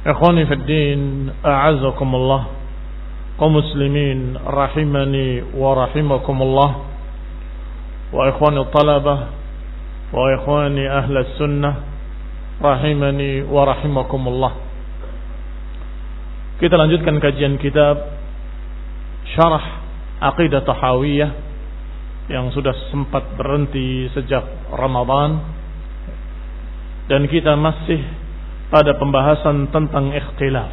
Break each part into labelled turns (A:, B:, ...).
A: Ikhwani fi din, a'azakumullah. Kaum muslimin rahimani wa rahimakumullah. Wa ikhwani talabah wa ikhwani ahli sunnah rahimani wa rahimakumullah. Kita lanjutkan kajian kitab Syarah Aqidah Tahawiyah yang sudah sempat berhenti sejak Ramadan dan kita masih pada pembahasan tentang ikhtilaf.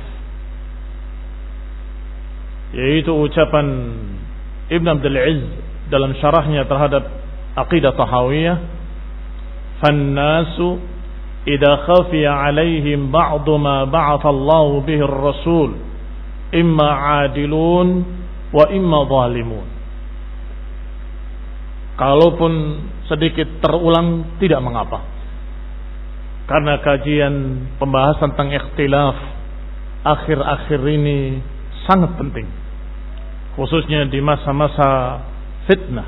A: Yaitu ucapan Ibn Abdul Izz dalam syarahnya terhadap Aqidah Tahawiyah fannasu idza khafiya alaihim ba'd ma ba'atha Allah bihi ar-rasul imma 'adilun wa imma zalimun. Kalaupun sedikit terulang tidak mengapa karena kajian pembahasan tentang ikhtilaf akhir-akhir ini sangat penting. Khususnya di masa-masa fitnah.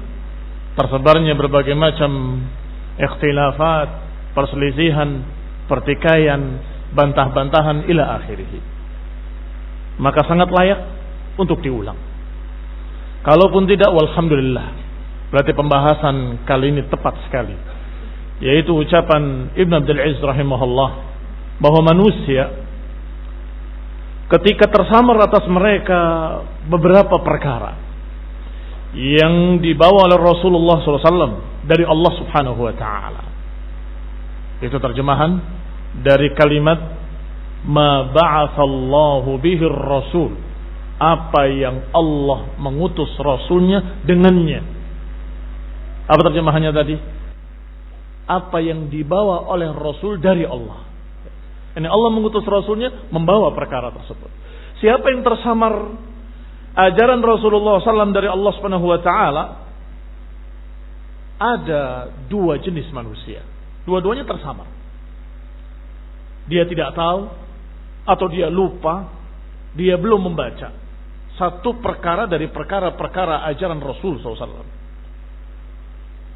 A: Tersebarnya berbagai macam ikhtilafat perselisihan pertikaian bantah-bantahan ila akhirih. Maka sangat layak untuk diulang. Kalaupun tidak walhamdulillah. Berarti pembahasan kali ini tepat sekali yaitu ucapan Ibn Abdul Aziz rahimahullah bahwa manusia ketika tersamar atas mereka beberapa perkara yang dibawa oleh Rasulullah SAW dari Allah Subhanahu Wa Taala. Itu terjemahan dari kalimat ma ba'athallahu bihi rasul apa yang Allah mengutus rasulnya dengannya. Apa terjemahannya tadi? Apa yang dibawa oleh rasul dari Allah. Ini Allah mengutus rasulnya membawa perkara tersebut. Siapa yang tersamar ajaran Rasulullah SAW dari Allah Subhanahu Wa Taala ada dua jenis manusia. Dua-duanya tersamar. Dia tidak tahu atau dia lupa, dia belum membaca satu perkara dari perkara-perkara ajaran Rasul SAW.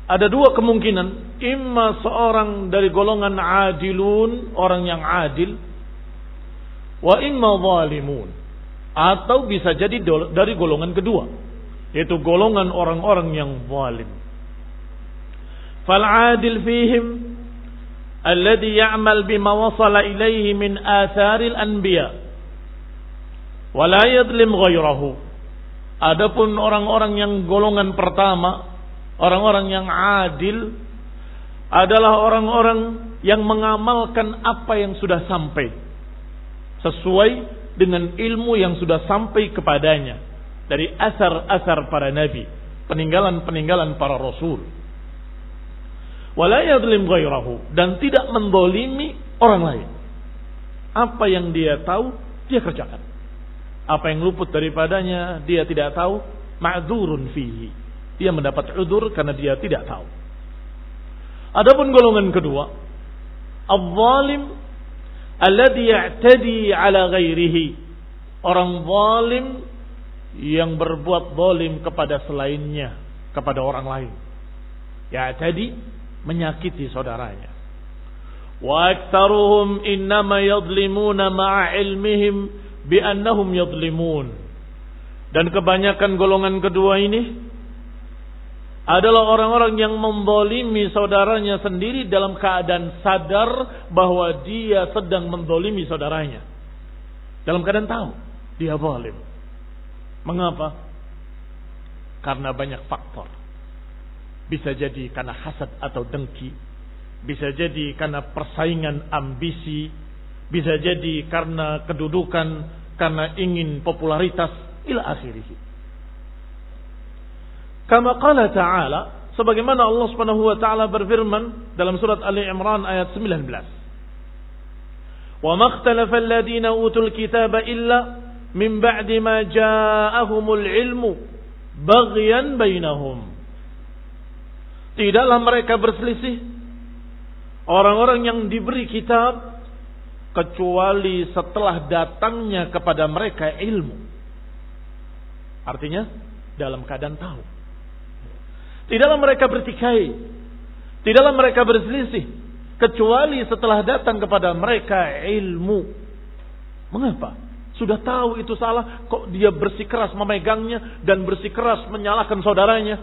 A: Ada dua kemungkinan, imma seorang dari golongan adilun, orang yang adil, wa imma zalimun, Atau bisa jadi dari golongan kedua. Yaitu golongan orang-orang yang zalim. Fal'adil fihim alladhi ya'mal bima wasala ilaihi min atharil anbiya. Wa la yadlim ghairahu. Adapun orang-orang yang golongan pertama, orang-orang yang adil adalah orang-orang yang mengamalkan apa yang sudah sampai sesuai dengan ilmu yang sudah sampai kepadanya dari asar-asar para nabi, peninggalan-peninggalan para rasul. Dan tidak mendolimi orang lain. Apa yang dia tahu, dia kerjakan. Apa yang luput daripadanya, dia tidak tahu, ma'dzurun fihi. Dia mendapat udur karena dia tidak tahu. Adapun golongan kedua, al-zalim alladhi ya'tadi ala ghairihi. Orang zalim yang berbuat zalim kepada selainnya, kepada orang lain. Ya'tadi menyakiti saudaranya. Wa aktsaruhum innama yadhlimuna ma'a ilmihim bi annahum yadhlimun. Dan kebanyakan golongan kedua ini adalah orang-orang yang membolimi saudaranya sendiri dalam keadaan sadar bahwa dia sedang mendolimi saudaranya. Dalam keadaan tahu dia zalim. Mengapa? Karena banyak faktor. Bisa jadi karena hasad atau dengki. Bisa jadi karena persaingan ambisi. Bisa jadi karena kedudukan, karena ingin popularitas, ila akhirih. Kama qala ta'ala, sebagaimana Allah Subhanahu wa taala berfirman dalam surat Ali Imran ayat 19. Wa makhtalafa alladhina utul kitaba illa min ba'di ma ja'ahumul ilmu baghyan bainahum. Tidaklah mereka berselisih orang-orang yang diberi kitab kecuali setelah datangnya kepada mereka ilmu. Artinya dalam keadaan tahu. Tidaklah mereka bertikai. Tidaklah mereka berselisih. Kecuali setelah datang kepada mereka ilmu. Mengapa? Sudah tahu itu salah, kok dia bersikeras memegangnya dan bersikeras menyalahkan saudaranya.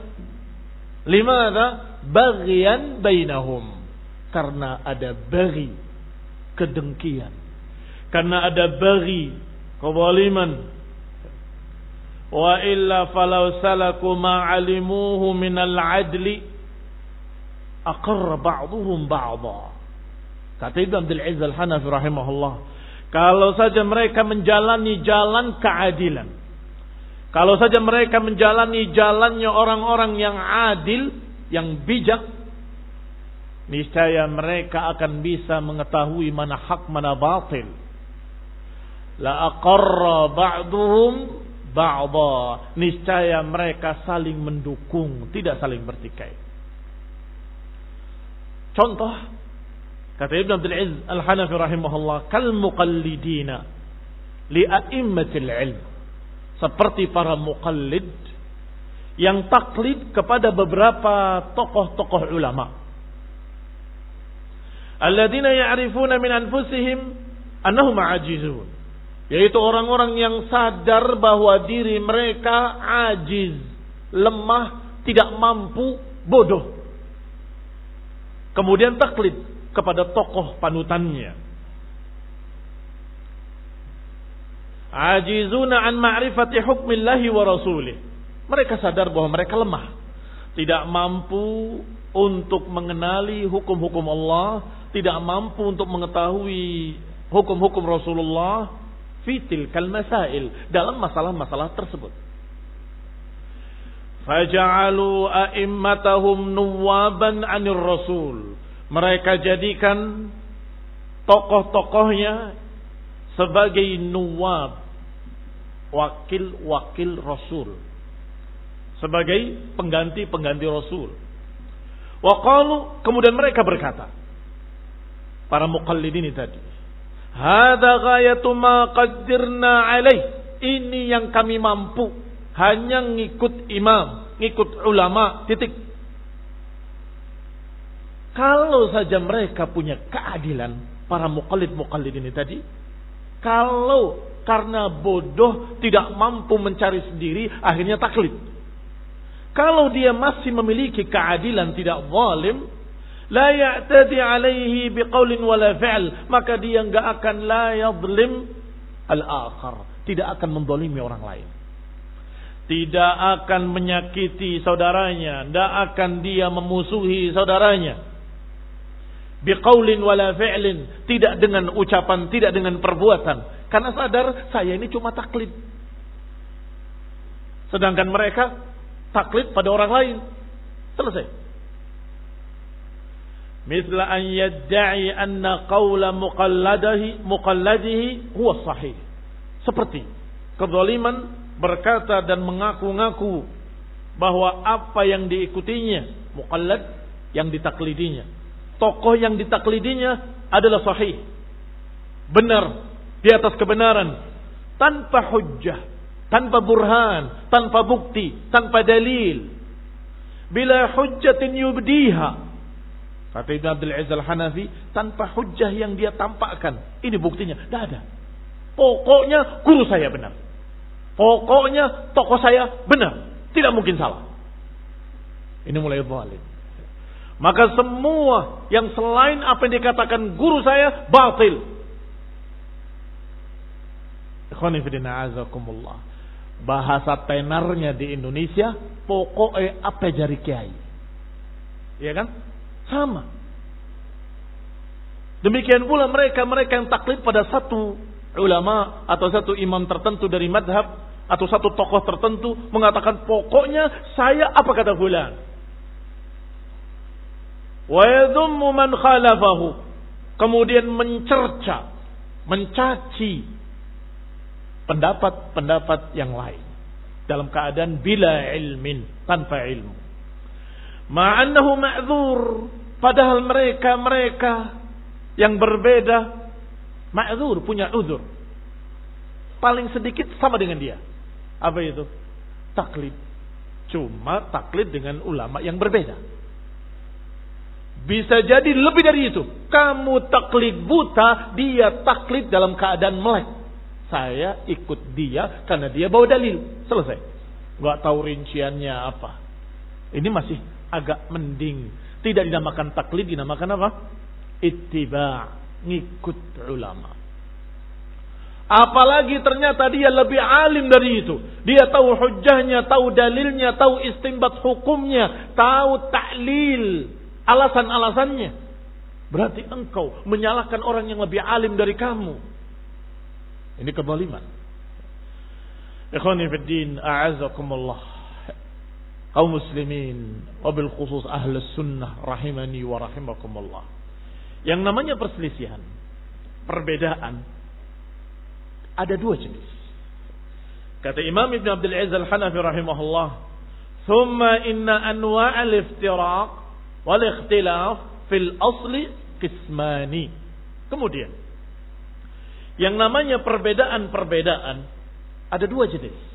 A: Limada bagian bainahum. Karena ada bagi kedengkian. Karena ada bagi kezaliman Wa illa falau salaku ma'alimuhu minal adli aqarra ba'duhum ba'dha. Kata Ibn Abdul Aziz Al-Hanafi rahimahullah. Kalau saja mereka menjalani jalan keadilan. Kalau saja mereka menjalani jalannya orang-orang yang adil, yang bijak, niscaya mereka akan bisa mengetahui mana hak mana batil. La aqarra ba'duhum ba'dha. Niscaya mereka saling mendukung tidak saling bertikai. Contoh kata Ibn Abdul Aziz Al-Hanafi rahimahullah kal muqallidina li a'immatil ilm. Seperti para muqallid yang taklid kepada beberapa tokoh-tokoh ulama. Alladzina ya'rifuna min anfusihim annahum ajizun yaitu orang-orang yang sadar bahwa diri mereka ajiz, lemah, tidak mampu, bodoh. Kemudian taklid kepada tokoh panutannya. Ajizuna an ma'rifati hukmillahi wa rasulih. Mereka sadar bahwa mereka lemah. Tidak mampu untuk mengenali hukum-hukum Allah. Tidak mampu untuk mengetahui hukum-hukum Rasulullah fitil kal masail dalam masalah-masalah tersebut. Faja'alu a'immatahum nuwaban 'anir rasul. Mereka jadikan tokoh-tokohnya sebagai nuwab, wakil-wakil rasul. Sebagai pengganti-pengganti rasul. Waqalu kemudian mereka berkata, para muqallidin tadi, Hada ghayatu ma qaddirna alaih. Ini yang kami mampu. Hanya ngikut imam, ngikut ulama, titik. Kalau saja mereka punya keadilan, para muqallid-muqallid ini tadi, kalau karena bodoh tidak mampu mencari sendiri akhirnya taklid. Kalau dia masih memiliki keadilan tidak zalim, la ya'tadi alaihi biqaulin wala fi'l, maka dia enggak akan la yadlim al-akhar, tidak akan mendolimi orang lain. Tidak akan menyakiti saudaranya, tidak akan dia memusuhi saudaranya. Biqaulin wala fi'lin, tidak dengan ucapan, tidak dengan perbuatan. Karena sadar saya ini cuma taklid. Sedangkan mereka taklid pada orang lain. Selesai. Misla an yadda'i anna qawla muqalladihi muqalladihi huwa sahih. Seperti kezaliman berkata dan mengaku-ngaku bahwa apa yang diikutinya muqallad yang ditaklidinya. Tokoh yang ditaklidinya adalah sahih. Benar di atas kebenaran tanpa hujjah tanpa burhan, tanpa bukti, tanpa dalil. Bila hujjatin yubdiha. Kata Ibn Abdul Aziz Al-Hanafi, tanpa hujjah yang dia tampakkan. Ini buktinya, tidak ada. Pokoknya guru saya benar. Pokoknya tokoh saya benar. Tidak mungkin salah. Ini mulai zalim. Maka semua yang selain apa yang dikatakan guru saya batil. Bahasa tenarnya di Indonesia pokoknya apa jari kiai. Ya kan? Sama. Demikian pula mereka-mereka yang taklid pada satu ulama atau satu imam tertentu dari madhab atau satu tokoh tertentu mengatakan pokoknya saya apa kata fulan. Wa yadhummu man khalafahu. Kemudian mencerca, mencaci pendapat-pendapat yang lain dalam keadaan bila ilmin tanpa ilmu. Ma'annahu ma'dzur padahal mereka-mereka yang berbeda ma'dzur punya uzur. Paling sedikit sama dengan dia. Apa itu? Taklid. Cuma taklid dengan ulama yang berbeda. Bisa jadi lebih dari itu. Kamu taklid buta, dia taklid dalam keadaan melek. Saya ikut dia karena dia bawa dalil. Selesai. Gak tahu rinciannya apa. Ini masih agak mending. Tidak dinamakan taklid, dinamakan apa? Ittiba. Ngikut ulama. Apalagi ternyata dia lebih alim dari itu. Dia tahu hujahnya, tahu dalilnya, tahu istimbat hukumnya, tahu taklil, alasan-alasannya. Berarti engkau menyalahkan orang yang lebih alim dari kamu. Ini kezaliman. Ikhwani fi din, a'azakumullah. Kaum muslimin, wabil khusus ahli sunnah rahimani wa rahimakumullah. Yang namanya perselisihan, perbedaan, ada dua jenis. Kata Imam Ibn Abdul Aziz Al-Hanafi rahimahullah, "Thumma inna anwa' al-iftiraq wal ikhtilaf fil asli qismani." Kemudian yang namanya perbedaan-perbedaan ada dua jenis.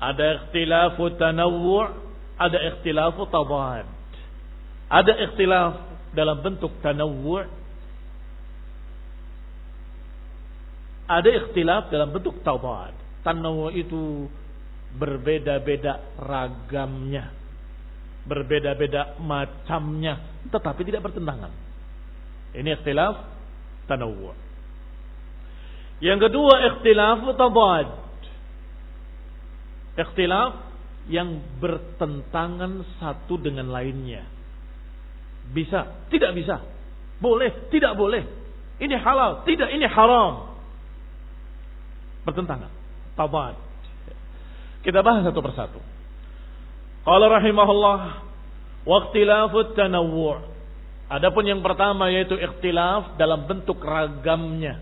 A: Ada ikhtilafu tanawwu' ada ikhtilafu tabad. Ada ikhtilaf dalam bentuk tanawwu' ada ikhtilaf dalam bentuk tabad. Tanawwu' itu berbeda-beda ragamnya. Berbeda-beda macamnya, tetapi tidak bertentangan. Ini ikhtilaf tanawwu'. Yang kedua ikhtilaf tabad. Ikhtilaf yang bertentangan satu dengan lainnya. Bisa, tidak bisa. Boleh, tidak boleh. Ini halal, tidak ini haram. Bertentangan. Tabad. Kita bahas satu persatu. Qala rahimahullah waqtilafut tanawwu'. Adapun yang pertama yaitu ikhtilaf dalam bentuk ragamnya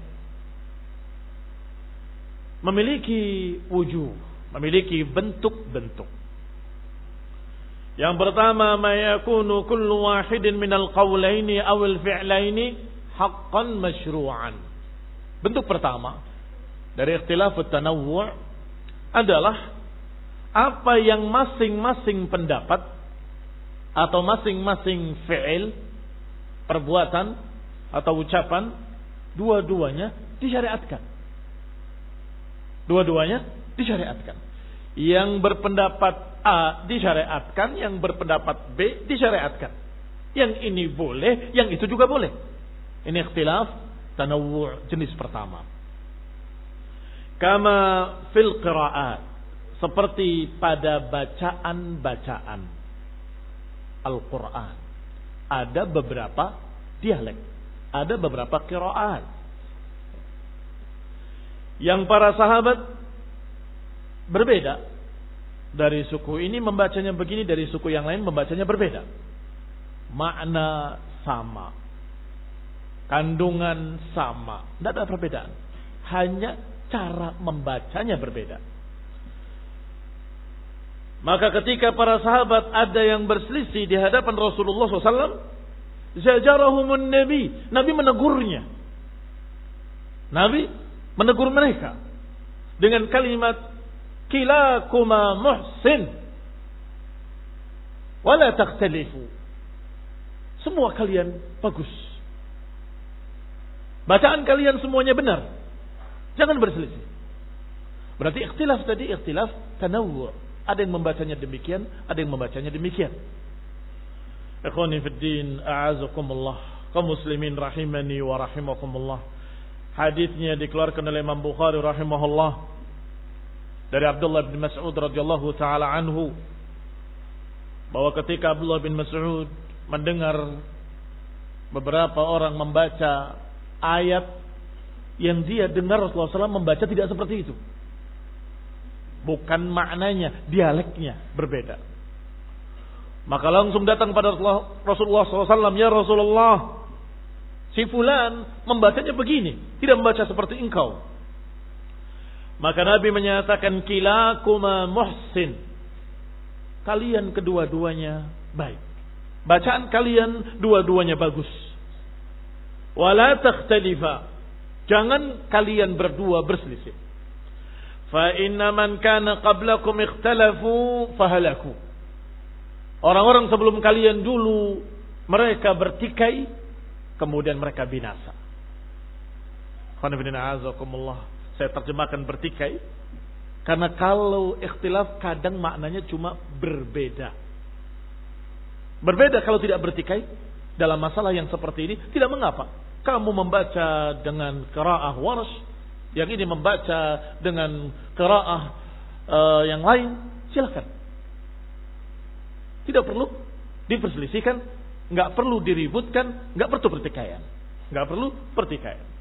A: memiliki wujud, memiliki bentuk-bentuk. Yang pertama, ma yakunu kullu wahidin minal qawlaini awil fi'laini haqqan masyru'an. Bentuk pertama dari ikhtilaf tanawwu' adalah apa yang masing-masing pendapat atau masing-masing fi'il perbuatan atau ucapan dua-duanya disyariatkan Dua-duanya disyariatkan. Yang berpendapat A disyariatkan, yang berpendapat B disyariatkan. Yang ini boleh, yang itu juga boleh. Ini ikhtilaf tanawu' jenis pertama. Kama fil qira'at. Seperti pada bacaan-bacaan Al-Quran. Ada beberapa dialek. Ada beberapa qira'at. Yang para sahabat berbeda. Dari suku ini membacanya begini, dari suku yang lain membacanya berbeda. Makna sama. Kandungan sama. Tidak ada perbedaan. Hanya cara membacanya berbeda. Maka ketika para sahabat ada yang berselisih di hadapan Rasulullah SAW, zajarahumun Nabi. Nabi menegurnya. Nabi menegur mereka dengan kalimat kilakuma muhsin. Wala takhtalifu semua kalian bagus. Bacaan kalian semuanya benar. Jangan berselisih. Berarti ikhtilaf tadi ikhtilaf tanawwu. Ada yang membacanya demikian ada yang membacanya demikian. Ikhwani fid din a'azakumullah. Kaum muslimin rahimani wa rahimakumullah. Hadisnya dikeluarkan oleh Imam Bukhari rahimahullah dari Abdullah bin Mas'ud radhiyallahu taala anhu bahwa ketika Abdullah bin Mas'ud mendengar beberapa orang membaca ayat yang dia dengar Rasulullah SAW membaca tidak seperti itu. Bukan maknanya, dialeknya berbeda. Maka langsung datang pada Rasulullah SAW, Ya Rasulullah, si fulan membacanya begini, tidak membaca seperti engkau. Maka Nabi menyatakan kilakuma muhsin. Kalian kedua-duanya baik. Bacaan kalian dua-duanya bagus. Wala takhtalifa. Jangan kalian berdua berselisih. Fa inna man kana qablakum ikhtalafu fahalaku. Orang-orang sebelum kalian dulu mereka bertikai kemudian mereka binasa. Qanibina azakumullah. Saya terjemahkan bertikai. Karena kalau ikhtilaf kadang maknanya cuma berbeda. Berbeda kalau tidak bertikai dalam masalah yang seperti ini tidak mengapa. Kamu membaca dengan keraah waras, yang ini membaca dengan keraah uh, yang lain, silakan. Tidak perlu diperselisihkan, nggak perlu diributkan, nggak perlu pertikaian, nggak perlu pertikaian.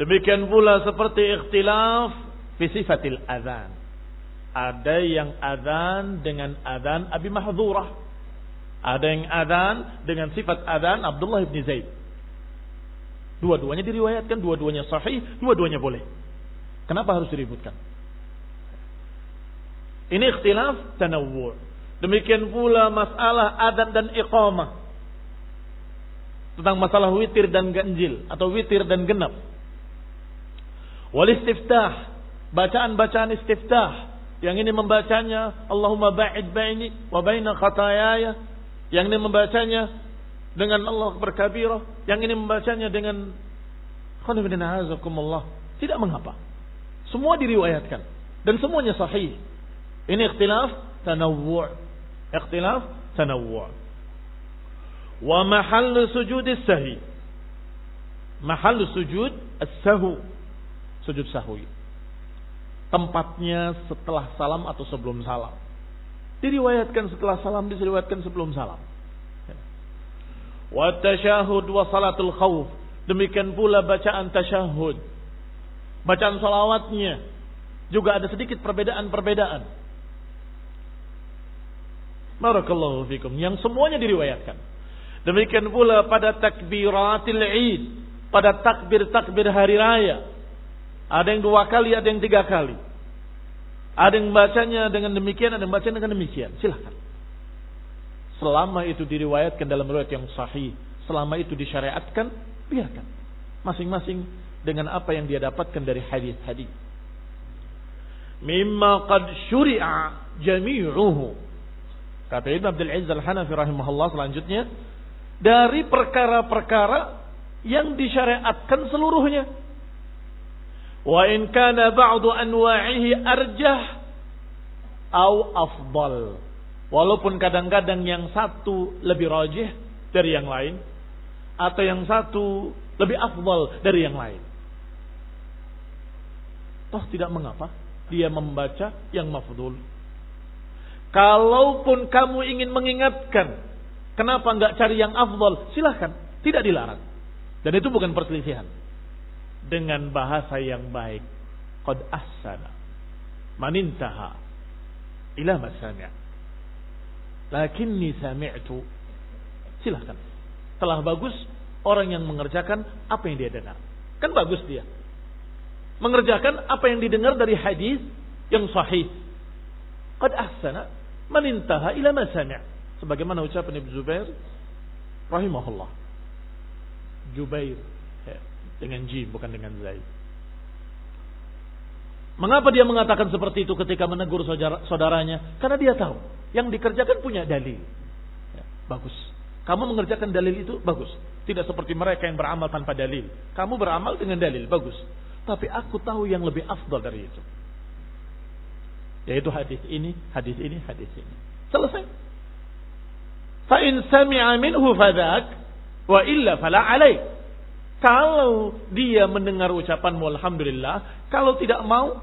A: Demikian pula seperti ikhtilaf fi sifatil adzan. Ada yang adzan dengan adzan Abi Mahdhurah. Ada yang adzan dengan sifat adzan Abdullah bin Zaid. Dua-duanya diriwayatkan, dua-duanya sahih, dua-duanya boleh. Kenapa harus diributkan? Ini ikhtilaf tanawwu'. Demikian pula masalah adat dan iqamah. Tentang masalah witir dan ganjil atau witir dan genap. Wal istiftah, bacaan-bacaan istiftah. Yang ini membacanya Allahumma ba'id baini wa baina khatayaya. Yang ini membacanya dengan Allah berkabirah. Yang ini membacanya dengan Allah. Tidak mengapa. Semua diriwayatkan dan semuanya sahih. Ini ikhtilaf tanawwu'. Ikhtilaf tanawwu'. Wa mahallu sujud as-sahih. Mahallu sujud as-sahu sujud sahwi. Tempatnya setelah salam atau sebelum salam. Diriwayatkan setelah salam, diriwayatkan sebelum salam. Wa tasyahud wa salatul khawf. Demikian pula bacaan tasyahud. Bacaan salawatnya. Juga ada sedikit perbedaan-perbedaan. Barakallahu fikum. Yang semuanya diriwayatkan. Demikian pula pada takbiratil id. Pada takbir-takbir hari raya. Ada yang dua kali, ada yang tiga kali. Ada yang bacanya dengan demikian, ada yang bacanya dengan demikian. Silahkan. Selama itu diriwayatkan dalam riwayat yang sahih, selama itu disyariatkan, biarkan. Masing-masing dengan apa yang dia dapatkan dari hadis-hadis. Mimma qad syuri'a jami'uhu. Kata Ibn Abdul Aziz Al-Hanafi rahimahullah selanjutnya. Dari perkara-perkara yang disyariatkan seluruhnya Wa in kana ba'du anwa'ihi arjah au afdal. Walaupun kadang-kadang yang satu lebih rajih dari yang lain atau yang satu lebih afdal dari yang lain. Toh tidak mengapa dia membaca yang mafdul. Kalaupun kamu ingin mengingatkan, kenapa nggak cari yang afdal? Silahkan, tidak dilarang. Dan itu bukan perselisihan. Dengan bahasa yang baik. Qad ahsana. Manintaha. Ila masanya. Lakinni sami'tu. Silahkan. Telah bagus orang yang mengerjakan apa yang dia dengar. Kan bagus dia mengerjakan apa yang didengar dari hadis yang sahih. Qad ahsana man intaha ila. Sebagaimana ucapan Ibnu Zubair rahimahullah. Jubair dengan jim bukan dengan zaid. Mengapa dia mengatakan seperti itu ketika menegur saudara, saudaranya? Karena dia tahu yang dikerjakan punya dalil. Ya, bagus. Kamu mengerjakan dalil itu bagus. Tidak seperti mereka yang beramal tanpa dalil. Kamu beramal dengan dalil bagus. Tapi aku tahu yang lebih afdal dari itu. Yaitu hadis ini, hadis ini, hadis ini. Selesai. Fa'in sami'a minhu fadak, wa illa fala alaih. Kalau dia mendengar ucapanmu Alhamdulillah, kalau tidak mau,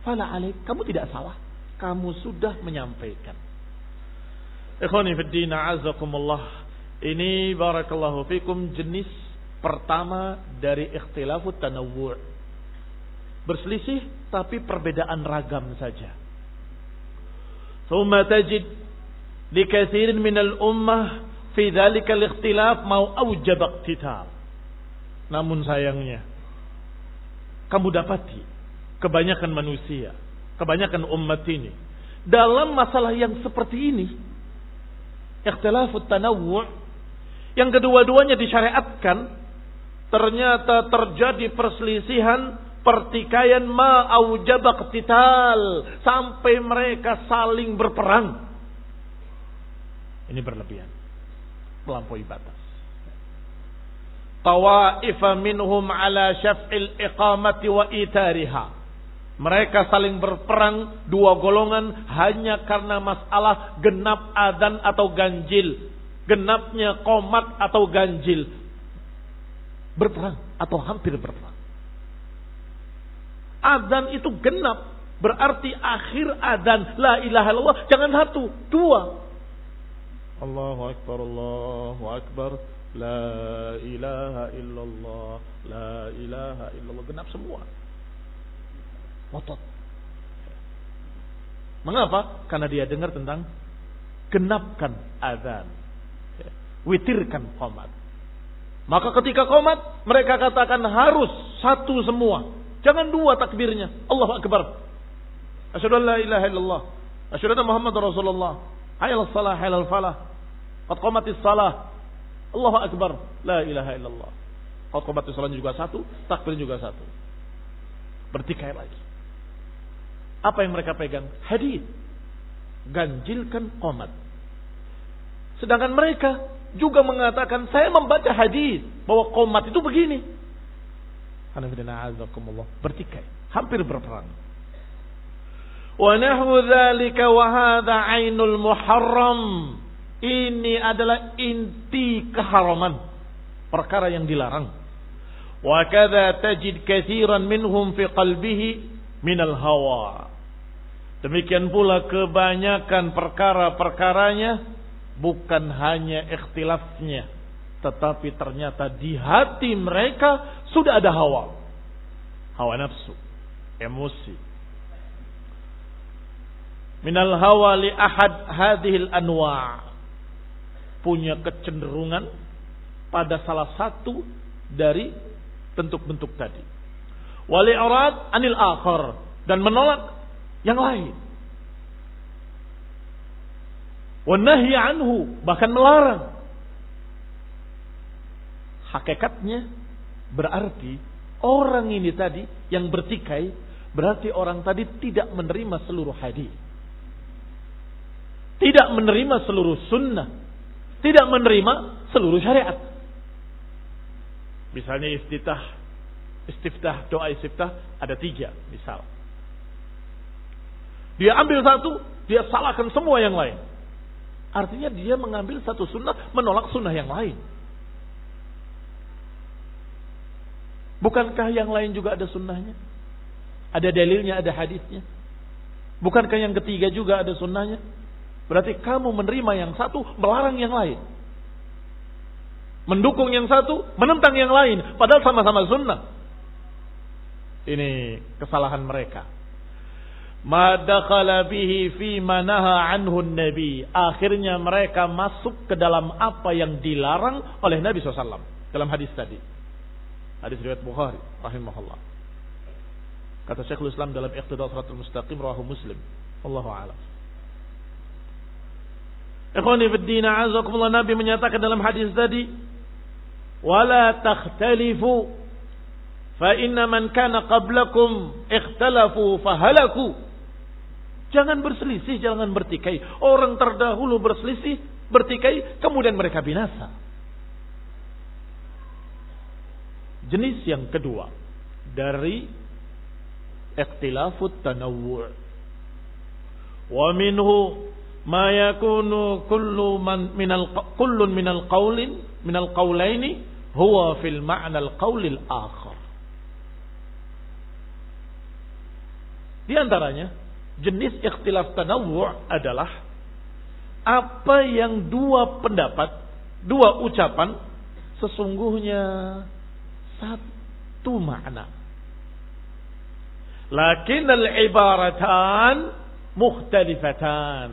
A: fala alaih. Kamu tidak salah. Kamu sudah menyampaikan. Ikhwani fiddina azakumullah. Ini barakallahu fikum jenis pertama dari ikhtilafut tanawwu' Berselisih tapi perbedaan ragam saja. Thumma tajid li katsirin min al-ummah fi dzalika al-ikhtilaf mau awjab iqtital. Namun sayangnya kamu dapati kebanyakan manusia, kebanyakan umat ini dalam masalah yang seperti ini ikhtilafut tanawwu' yang kedua-duanya disyariatkan ternyata terjadi perselisihan pertikaian ma aujaba qital sampai mereka saling berperang. Ini berlebihan. Melampaui batas. Tawaifa minhum ala syaf'il iqamati wa itariha. Mereka saling berperang dua golongan hanya karena masalah genap adan atau ganjil. Genapnya komat atau ganjil. Berperang atau hampir berperang. Adzan itu genap. Berarti akhir adzan. La ilaha illallah. Jangan satu. Dua. Allahu Akbar. Allahu Akbar. La ilaha illallah. La ilaha illallah. Genap semua. Motot. Mengapa? Karena dia dengar tentang genapkan adzan. Witirkan komat. Maka ketika komat, mereka katakan harus satu semua. Jangan dua takbirnya. Allah Akbar. Asyhadu an la ilaha illallah. Asyhadu anna Muhammad Rasulullah. Hayal salah, hayal falah. Qad qamatis salah. Allahu Akbar. La ilaha illallah. Qamatis salah juga satu, takbir juga satu. Bertikai lagi. Apa yang mereka pegang? Hadis. Ganjilkan qomat. Sedangkan mereka juga mengatakan saya membaca hadis bahwa qomat itu begini. Bertikai. Hampir berperang. Wa nahwu dzalika wa hadha ainul muharram. Ini adalah inti keharaman. Perkara yang dilarang. Wa tajid katsiran minhum fi qalbihi minal hawa. Demikian pula kebanyakan perkara-perkaranya bukan hanya ikhtilafnya tetapi ternyata di hati mereka sudah ada hawa. Hawa nafsu. Emosi. Minal hawa li ahad hadhil anwa' punya kecenderungan pada salah satu dari bentuk-bentuk tadi. Wali arad anil akhar dan menolak yang lain. Wanahi anhu bahkan melarang Hakikatnya berarti orang ini tadi yang bertikai berarti orang tadi tidak menerima seluruh hadis. Tidak menerima seluruh sunnah. Tidak menerima seluruh syariat. Misalnya istitah istiftah, doa istiftah ada tiga misal. Dia ambil satu, dia salahkan semua yang lain. Artinya dia mengambil satu sunnah, menolak sunnah yang lain. Bukankah yang lain juga ada sunnahnya? Ada dalilnya, ada hadisnya. Bukankah yang ketiga juga ada sunnahnya? Berarti kamu menerima yang satu, melarang yang lain. Mendukung yang satu, menentang yang lain. Padahal sama-sama sunnah. Ini kesalahan mereka. Bihi fi manaha nabi. Akhirnya mereka masuk ke dalam apa yang dilarang oleh Nabi SAW. Dalam hadis tadi. Hadis riwayat Bukhari. Rahimahullah. Kata Syekhul Islam dalam Iqtidal Suratul Mustaqim. Rahu Muslim. Allahu. Ikhwani fiddina azakumullah Nabi menyatakan dalam hadis tadi. Wala takhtalifu Fa inna man kana qablakum ikhtalafu fahalaku. Jangan berselisih, jangan bertikai. Orang terdahulu berselisih, bertikai, kemudian mereka binasa. Jenis yang kedua dari ikhtilafut tanawwu' wa minhu ma yakunu kullu man minal kullun minal qawlin minal qawlaini huwa fil ma'na al qawlil akhar Di antaranya, jenis ikhtilaf tanawwu' adalah apa yang dua pendapat, dua ucapan sesungguhnya satu makna. Lakin al-ibaratan mukhtalifatan.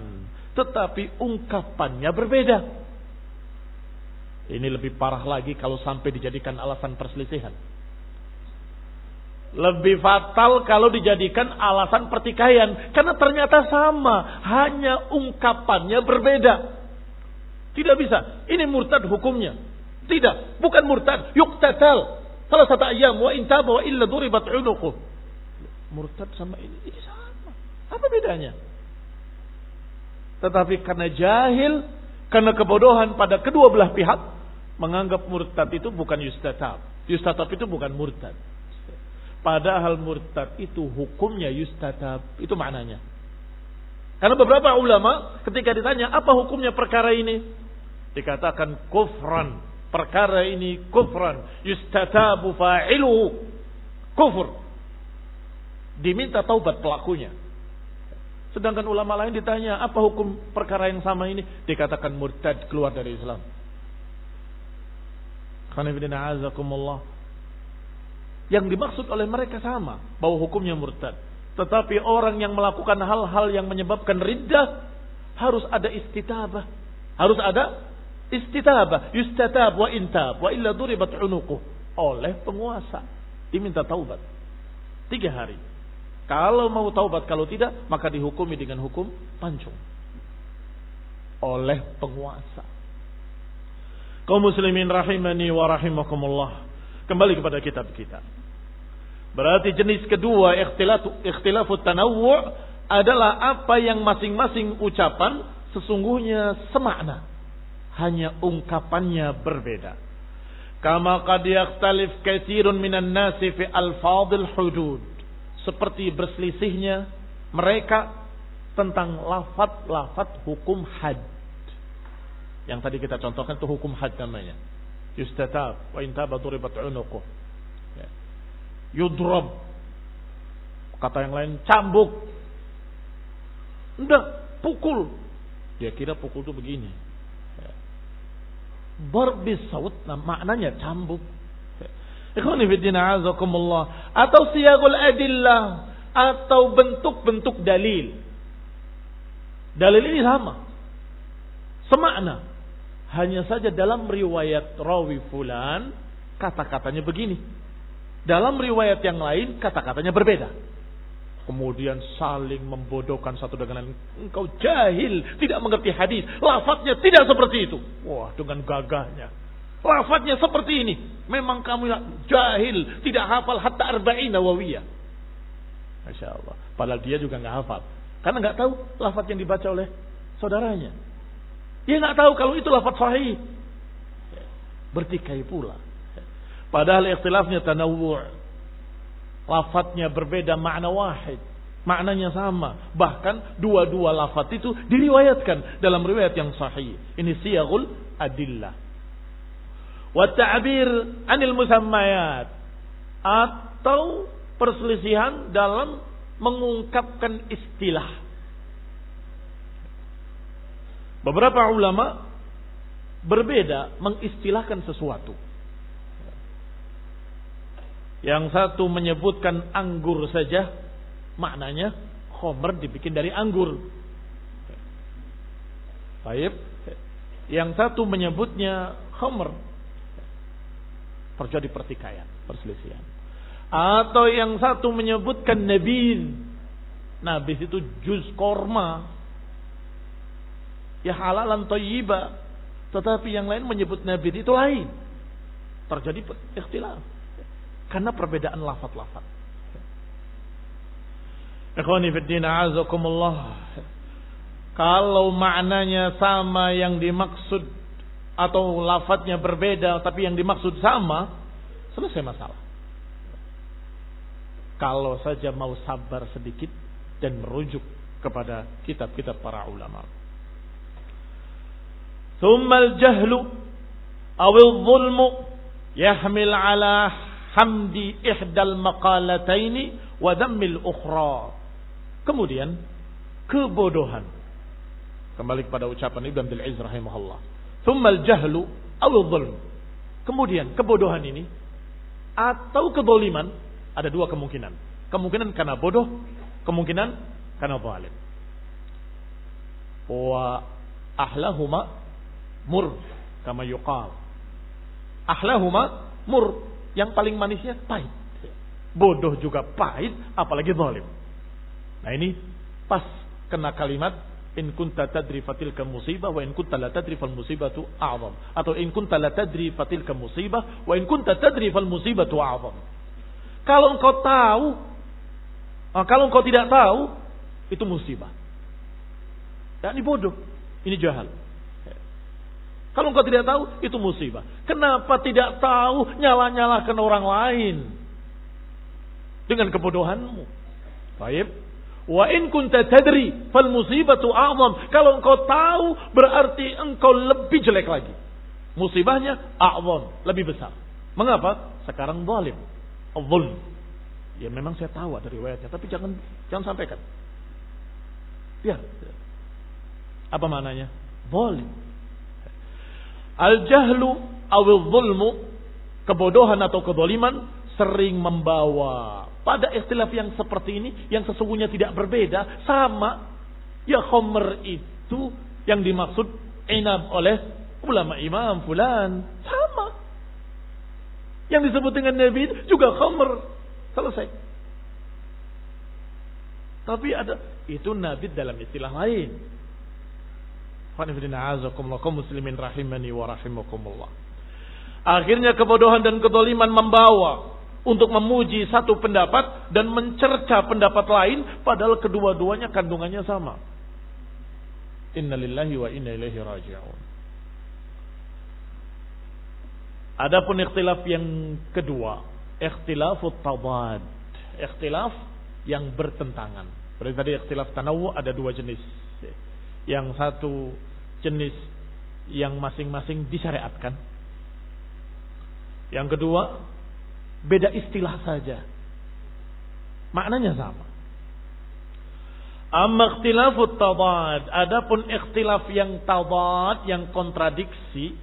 A: Tetapi ungkapannya berbeda. Ini lebih parah lagi kalau sampai dijadikan alasan perselisihan. Lebih fatal kalau dijadikan alasan pertikaian. Karena ternyata sama. Hanya ungkapannya berbeda. Tidak bisa. Ini murtad hukumnya. Tidak. Bukan murtad. Yuktatal. Salah satu ayam. Wa intaba wa illa duribat unuku. Murtad sama ini. Ini sama. Apa bedanya? Tetapi karena jahil. Karena kebodohan pada kedua belah pihak. Menganggap murtad itu bukan yustatab. Yustatab itu bukan murtad. Padahal murtad itu hukumnya yustatab. Itu maknanya. Karena beberapa ulama ketika ditanya apa hukumnya perkara ini. Dikatakan kufran. Perkara ini kufran. Yustatabu fa'iluhu. Kufur. Diminta taubat pelakunya. Sedangkan ulama lain ditanya apa hukum perkara yang sama ini. Dikatakan murtad keluar dari Islam. Yang dimaksud oleh mereka sama, bahwa hukumnya murtad. Tetapi orang yang melakukan hal-hal yang menyebabkan riddah harus ada istitabah. Harus ada istitabah, yustatab wa intab wa illa duribat unuquh oleh penguasa. Diminta taubat. Tiga hari. Kalau mau taubat, kalau tidak, maka dihukumi dengan hukum pancung. Oleh penguasa. Kaum muslimin rahimani wa rahimakumullah. Kembali kepada kitab kita. Berarti jenis kedua ikhtilaf ikhtilafut tanawwu' adalah apa yang masing-masing ucapan sesungguhnya semakna. Hanya ungkapannya berbeda. Kama qad yakhtalif katsirun minan nasi fi alfadhil hudud. Seperti berselisihnya mereka tentang lafat-lafat hukum had. Yang tadi kita contohkan itu hukum had namanya. Yustatab wa intaba duribat unuquh yudrob. Kata yang lain cambuk. Enggak, pukul. Dia kira pukul itu begini. Barbis saut, nah, maknanya cambuk. Atau siyagul adillah. Atau bentuk-bentuk dalil. Dalil ini sama. Semakna. Hanya saja dalam riwayat rawi fulan. Kata-katanya begini. Dalam riwayat yang lain kata-katanya berbeda. Kemudian saling membodohkan satu dengan lain. Engkau jahil, tidak mengerti hadis. Lafadznya tidak seperti itu. Wah, dengan gagahnya. Lafadznya seperti ini. Memang kamu jahil, tidak hafal hatta arba'in nawawiyah. Masya Allah. Padahal dia juga nggak hafal. Karena nggak tahu lafadz yang dibaca oleh saudaranya. Dia nggak tahu kalau itu lafadz sahih. Bertikai pula. Padahal ikhtilafnya tanawwu' Lafadznya berbeda makna wahid. Maknanya sama. Bahkan dua-dua lafat itu diriwayatkan dalam riwayat yang sahih. Ini siyagul adillah. Wa ta'bir anil musammayat. Atau perselisihan dalam mengungkapkan istilah. Beberapa ulama berbeda mengistilahkan sesuatu. Yang satu menyebutkan anggur saja, maknanya khomer dibikin dari anggur. Baik. Yang satu menyebutnya khomer. Terjadi pertikaian, perselisihan. Atau yang satu menyebutkan nabis. Nabis itu juz korma. Ya halalan toyiba. Tetapi yang lain menyebut nabis itu lain. Terjadi ikhtilaf. Karena perbedaan lafat-lafat. Ikhwani azakumullah. Kalau maknanya sama yang dimaksud atau lafadznya berbeda tapi yang dimaksud sama, selesai masalah. Kalau saja mau sabar sedikit dan merujuk kepada kitab-kitab para ulama. Thumma jahlu awil zulmu yahmil ala hamdi ihdal maqalataini wa dhammil ukhra. Kemudian kebodohan. Kembali kepada ucapan Ibn Abdul Aziz rahimahullah. Thummal jahlu aw dhulm. Kemudian kebodohan ini atau kedoliman ada dua kemungkinan. Kemungkinan karena bodoh, kemungkinan karena zalim. Wa ahlahuma mur kama yuqal. Ahlahuma mur yang paling manisnya pahit. Bodoh juga pahit, apalagi zalim. Nah ini pas kena kalimat in kunta tadri fatil ka musibah wa in kunta la tadri fal musibatu a'zam atau in kunta la tadri fatil ka musibah wa in kunta tadri fal musibatu a'zam. Kalau engkau tahu, ah, kalau engkau tidak tahu, itu musibah. Dan ini bodoh, ini jahal. Kalau engkau tidak tahu, itu musibah. Kenapa tidak tahu nyala-nyalakan orang lain? Dengan kebodohanmu. Baik. Wa in kunta tadri fal musibatu a'zam. Kalau engkau tahu berarti engkau lebih jelek lagi. Musibahnya a'zam, lebih besar. Mengapa? Sekarang zalim. Zulm. Ya memang saya tahu ada riwayatnya, tapi jangan jangan sampaikan. Ya. Apa maknanya? Zalim. Al-jahlu awil zulmu, kebodohan atau kedoliman sering membawa pada istilah yang seperti ini yang sesungguhnya tidak berbeda sama. Ya khomer itu yang dimaksud inab oleh ulama imam fulan. Sama. Yang disebut dengan nabi itu juga khomer selesai. Tapi ada itu nabi dalam istilah lain. Muslimin rahimani wa rahimakumullah. Akhirnya kebodohan dan kedoliman membawa untuk memuji satu pendapat dan mencerca pendapat lain padahal kedua-duanya kandungannya sama. Innalillahi wa inna ilaihi raji'un. Adapun ikhtilaf yang kedua, ikhtilafut tabad. Ikhtilaf yang bertentangan. Berarti tadi ikhtilaf tanawu ada dua jenis. Yang satu jenis yang masing-masing disyariatkan. Yang kedua, beda istilah saja. Maknanya sama. Amma ikhtilafut tadad. Adapun ikhtilaf yang tadad, yang kontradiksi.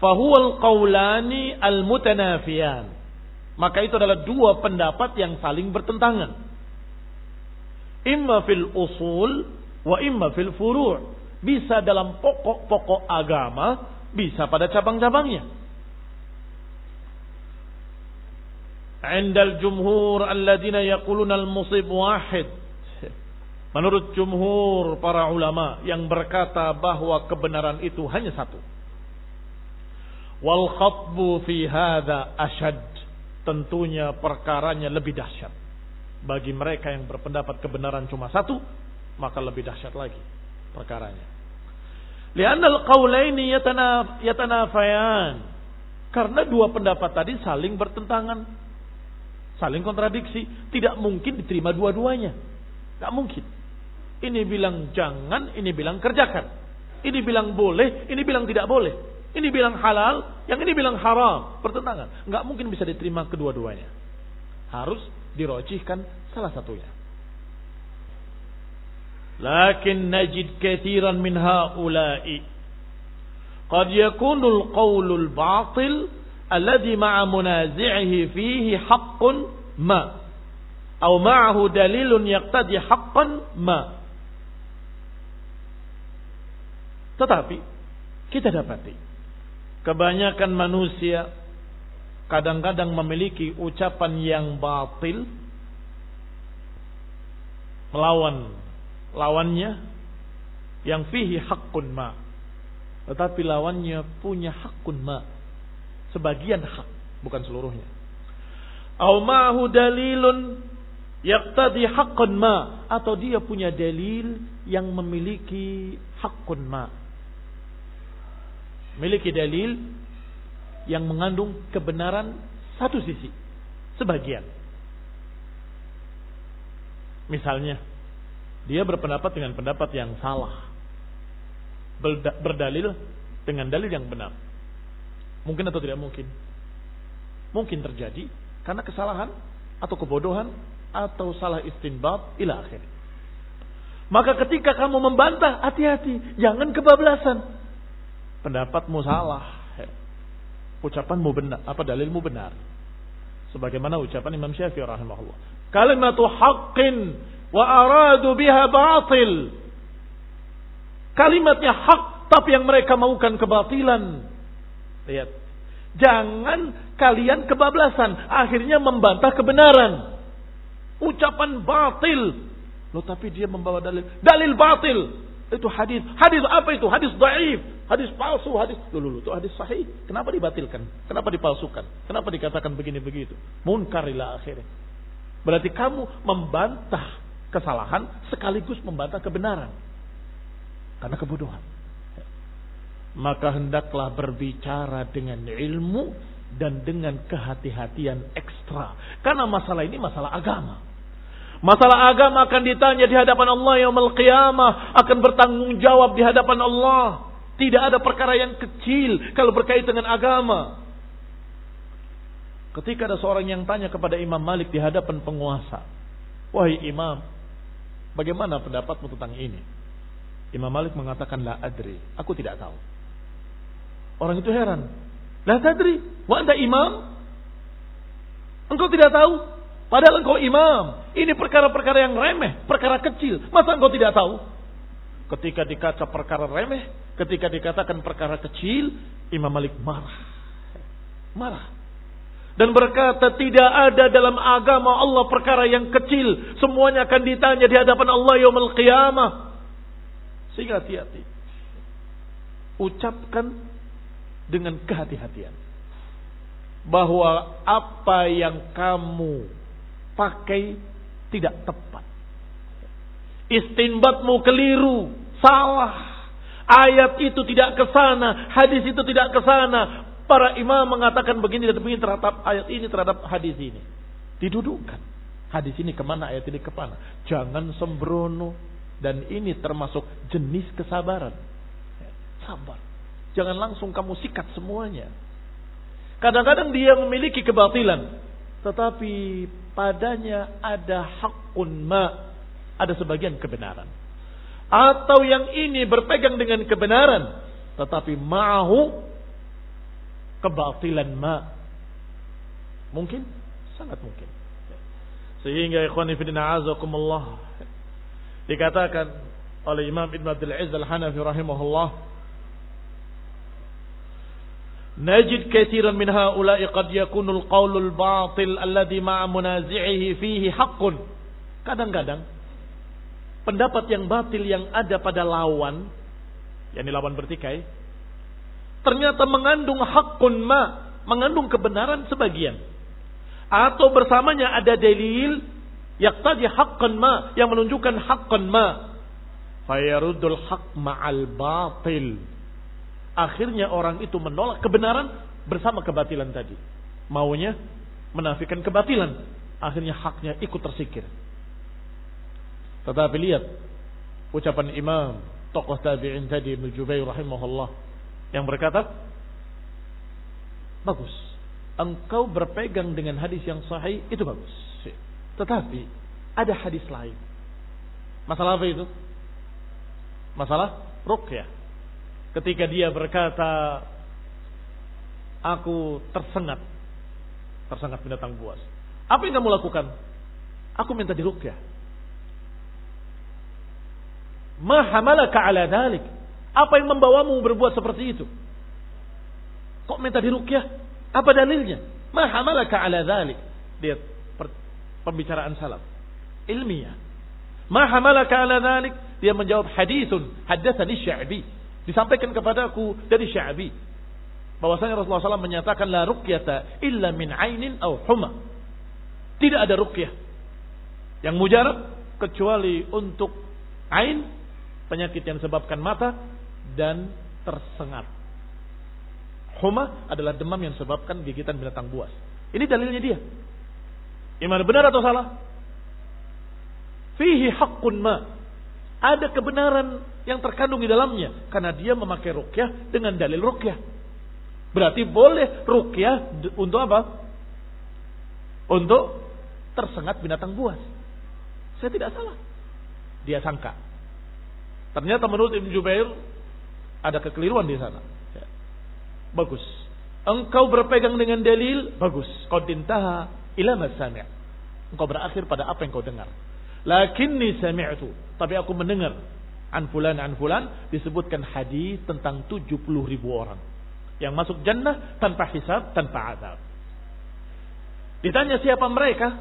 A: Fahuwal qawlani al-mutanafiyan. Maka itu adalah dua pendapat yang saling bertentangan. Imma fil usul wa imma fil furu' bisa dalam pokok-pokok agama, bisa pada cabang-cabangnya. Indal jumhur alladzina yaquluna al-musib wahid. Menurut jumhur para ulama yang berkata bahwa kebenaran itu hanya satu. Wal khatbu fi hadza ashad. Tentunya perkaranya lebih dahsyat. Bagi mereka yang berpendapat kebenaran cuma satu, maka lebih dahsyat lagi perkaranya. Lianna al-qaulaini yatanafayan. Karena dua pendapat tadi saling bertentangan. Saling kontradiksi. Tidak mungkin diterima dua-duanya. Tidak mungkin. Ini bilang jangan, ini bilang kerjakan. Ini bilang boleh, ini bilang tidak boleh. Ini bilang halal, yang ini bilang haram. Pertentangan. Nggak mungkin bisa diterima kedua-duanya. Harus dirojihkan salah satunya. Lakin najid kathiran min haula'i. Qad yakunul qawlul batil alladhi ma'a munazi'ihi fihi haqqun ma. Atau ma'ahu dalilun yaqtadi haqqan ma. Tetapi kita dapati kebanyakan manusia kadang-kadang memiliki ucapan yang batil melawan lawannya yang fihi hakun ma. Tetapi lawannya punya hakun ma. Sebagian hak, bukan seluruhnya. Au ma'hu dalilun yaqtadi hakun ma atau dia punya dalil yang memiliki hakun ma memiliki dalil yang mengandung kebenaran satu sisi, sebagian. Misalnya, dia berpendapat dengan pendapat yang salah. Berdalil dengan dalil yang benar. Mungkin atau tidak mungkin? Mungkin terjadi karena kesalahan atau kebodohan atau salah istinbat ila akhir. Maka ketika kamu membantah, hati-hati, jangan kebablasan pendapatmu salah. Ucapanmu benar, apa dalilmu benar. Sebagaimana ucapan Imam Syafi'i rahimahullah. Kalimatu haqqin wa aradu biha batil. Kalimatnya hak tapi yang mereka maukan kebatilan. Lihat. Jangan kalian kebablasan. Akhirnya membantah kebenaran. Ucapan batil. Loh tapi dia membawa dalil. Dalil batil. Itu hadis. Hadis apa itu? Hadis daif, hadis palsu, hadis dulu itu hadis sahih. Kenapa dibatilkan? Kenapa dipalsukan? Kenapa dikatakan begini begitu? Munkar ila akhirnya. Berarti kamu membantah kesalahan sekaligus membantah kebenaran. Karena kebodohan. Maka hendaklah berbicara dengan ilmu dan dengan kehati-hatian ekstra. Karena masalah ini masalah agama. Masalah agama akan ditanya di hadapan Allah yang qiyamah, akan bertanggung jawab di hadapan Allah. Tidak ada perkara yang kecil kalau berkaitan dengan agama. Ketika ada seorang yang tanya kepada Imam Malik di hadapan penguasa, "Wahai Imam, bagaimana pendapatmu tentang ini?" Imam Malik mengatakan, "La adri, aku tidak tahu." Orang itu heran. "La tadri, wa anta imam?" Engkau tidak tahu? Padahal engkau imam. Ini perkara-perkara yang remeh, perkara kecil. Masa engkau tidak tahu? Ketika dikata perkara remeh, ketika dikatakan perkara kecil, Imam Malik marah. Marah. Dan berkata tidak ada dalam agama Allah perkara yang kecil. Semuanya akan ditanya di hadapan Allah yaumul qiyamah. Sehingga hati-hati. Ucapkan dengan kehati-hatian. Bahwa apa yang kamu pakai tidak tepat. Istinbatmu keliru, salah. Ayat itu tidak ke sana, hadis itu tidak ke sana. Para imam mengatakan begini dan begini terhadap ayat ini terhadap hadis ini. Didudukkan. Hadis ini ke mana, ayat ini ke mana. Jangan sembrono. Dan ini termasuk jenis kesabaran. Sabar. Jangan langsung kamu sikat semuanya. Kadang-kadang dia memiliki kebatilan. Tetapi padanya ada hakun ma, ada sebagian kebenaran. Atau yang ini berpegang dengan kebenaran, tetapi ma'ahu kebatilan ma. Mungkin? Sangat mungkin. Sehingga ikhwan fillah azakumullah dikatakan oleh Imam Ibn Abdul Aziz Al-Hanafi rahimahullah نجد كثيرا من هؤلاء قد يكون القول الباطل الذي مع منازعه فيه حق kadang-kadang pendapat yang batil yang ada pada lawan yakni lawan bertikai ternyata mengandung hakun ma mengandung kebenaran sebagian atau bersamanya ada dalil tadi haqqan ma yang menunjukkan haqqan ma fayarudul haq ma'al batil Akhirnya orang itu menolak kebenaran bersama kebatilan tadi. Maunya menafikan kebatilan. akhirnya haknya ikut tersikir. Tetapi lihat ucapan Imam tokoh tabi'in tadi Ibnu Jubair rahimahullah yang berkata, bagus. Engkau berpegang dengan hadis yang sahih itu bagus. Tetapi ada hadis lain. Masalah apa itu? Masalah ruqyah. Ketika dia berkata, aku tersengat. Tersengat binatang buas. Apa yang kamu lakukan? Aku minta diruqyah. Ma hamalaka ala dhalik. Apa yang membawamu berbuat seperti itu? Kok minta diruqyah? Apa dalilnya? Ma hamalaka ala dhalik. Lihat pembicaraan salaf. Ilmiah. Ma hamalaka ala dhalik. Dia menjawab hadithun. Haddathani sya'bi. Disampaikan kepadaku dari sya'bi. Bahwasanya Rasulullah SAW menyatakan la ruqyata illa min ainin au huma. Tidak ada ruqyah. Yang mujarab kecuali untuk ain penyakit yang disebabkan mata dan tersengat. Huma adalah demam yang disebabkan gigitan binatang buas. Ini dalilnya dia. Iman benar atau salah? Fihi haqqun ma. Ada kebenaran yang terkandung di dalamnya. Karena dia memakai rukyah dengan dalil rukyah. Berarti boleh rukyah untuk apa? Untuk tersengat binatang buas. Saya tidak salah. Dia sangka. Ternyata menurut Ibn Jubair ada kekeliruan di sana. Ya. Bagus. Engkau berpegang dengan dalil, bagus. Kau dintaha ila. Engkau berakhir pada apa yang kau dengar. Lakinni sami'tu. Tapi aku mendengar. An fulan, an fulan. Disebutkan hadis tentang 70 ribu orang. Yang masuk jannah tanpa hisab, tanpa azab. Ditanya siapa mereka?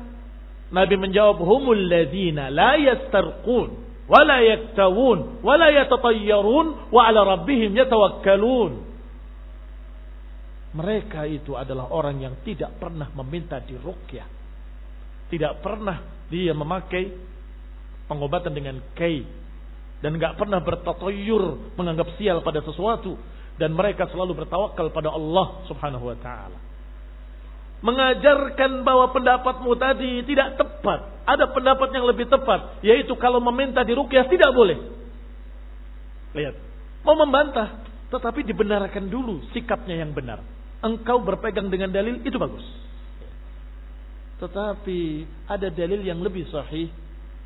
A: Nabi menjawab, Humul ladhina la yastarqun wala yaktawun wala yatatayyarun wa ala rabbihim yatawakkalun mereka itu adalah orang yang tidak pernah meminta diruqyah tidak pernah dia memakai pengobatan dengan kai dan nggak pernah bertatoyur menganggap sial pada sesuatu dan mereka selalu bertawakal pada Allah Subhanahu wa taala mengajarkan bahwa pendapatmu tadi tidak tepat. Ada pendapat yang lebih tepat, yaitu kalau meminta dirukyah tidak boleh. Lihat, mau membantah, tetapi dibenarkan dulu sikapnya yang benar. Engkau berpegang dengan dalil itu bagus. Tetapi ada dalil yang lebih sahih,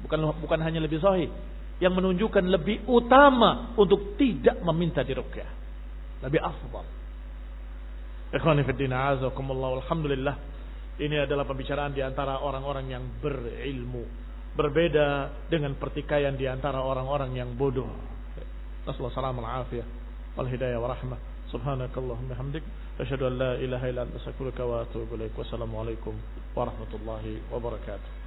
A: bukan bukan hanya lebih sahih, yang menunjukkan lebih utama untuk tidak meminta dirukyah. Lebih afdal. Ikhwani fiddina azakumullah alhamdulillah. Ini adalah pembicaraan di antara orang-orang yang berilmu. Berbeda dengan pertikaian di antara orang-orang yang bodoh. Nasallahu salam al-afiyah. Subhanakallahumma hamdik. An la ilaha anta wa atubu warahmatullahi wabarakatuh.